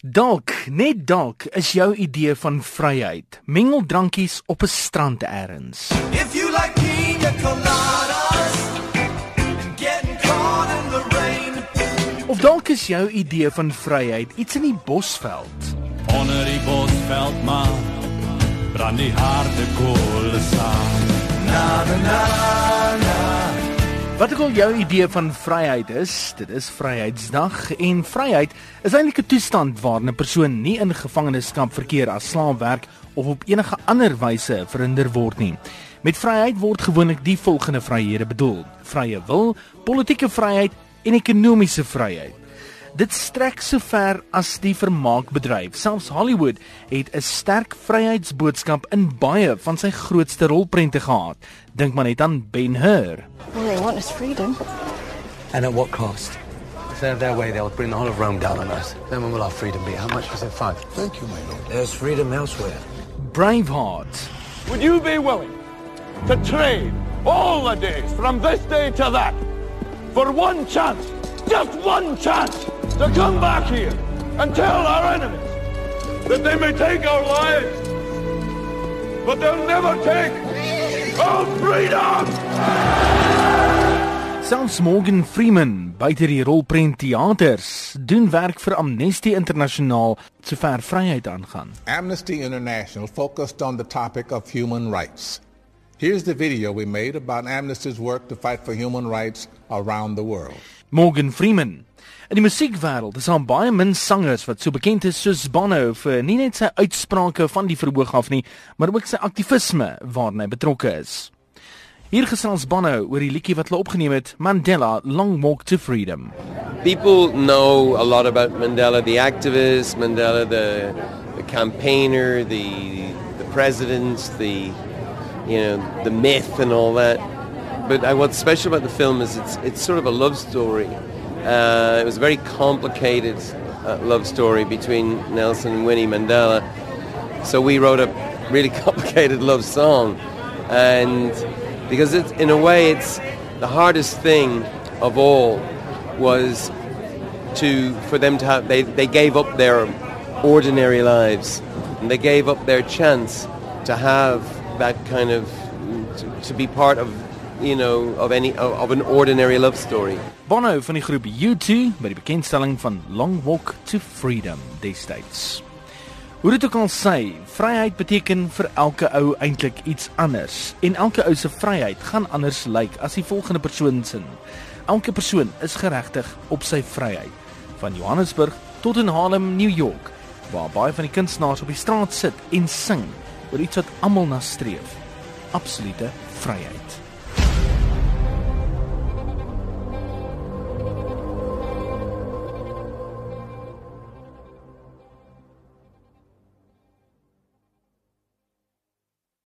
Dalk, net dalk is jou idee van vryheid. Mengel drankies op 'n strand eers. If you like pina coladas and getting caught in the rain. Of dalk is jou idee van vryheid iets in die bosveld. Onder die bosveld maar brand die harde kolle saam. Na na na Wat ek al jou idee van vryheid is, dit is Vryheidsdag en vryheid is eintlik 'n toestand waarin 'n persoon nie in gevangenskap verkeer as slaaf werk of op enige ander wyse verhinder word nie. Met vryheid word gewoonlik die volgende vryhede bedoel: vrye wil, politieke vryheid en ekonomiese vryheid. Dit strek so ver as die vermaakbedryf. Selfs Hollywood het 'n sterk vryheidsboodskap in baie van sy grootste rolprente gehad. Dink maar net aan Ben-Hur. All they want is freedom. And at what cost? So their way they'll bring the whole of Rome down on us. Then when will our freedom be? How much was it? Five. Thank you, my lord. There's freedom elsewhere. Braveheart. Would you be willing to trade all the days from this day to that for one chance, just one chance? To come back here and tell our enemies that they may take our lives, but they'll never take our freedom! Selfs Morgan Freeman, buite die rolprent teaters, doen werk vir Amnesty Internasionaal sover vryheid aangaan. Amnesty International focused on the topic of human rights. Here's the video we made about Amnesty's work to fight for human rights around the world. Morgan Freeman In die musiekwêreld is daar baie min sangers wat so bekend is soos Bono vir nie net sy uitsprake van die verhoog af nie, maar ook sy aktivisme waarna hy betrokke is. Hier gesels Bono oor die liedjie wat hulle opgeneem het, Mandela Long Walk to Freedom. People know a lot about Mandela the activist, Mandela the the campaigner, the the president, the you know, the myth and all that. But I, what's special about the film is it's it's sort of a love story. Uh, it was a very complicated uh, love story between Nelson and Winnie Mandela. So we wrote a really complicated love song, and because it's, in a way it's the hardest thing of all was to for them to have they, they gave up their ordinary lives and they gave up their chance to have that kind of to, to be part of you know of any of an ordinary love story. Bono van die groep U2 by die bekendstelling van Long Walk to Freedom destyds. Hoe dit ook al sê, vryheid beteken vir elke ou eintlik iets anders en elke ou se vryheid gaan anders lyk as die volgende persoon se. Elke persoon is geregtig op sy vryheid, van Johannesburg tot in Harlem, New York, waar baie van die kunstenaars op die straat sit en sing oor iets wat almal na streef. Absolute vryheid.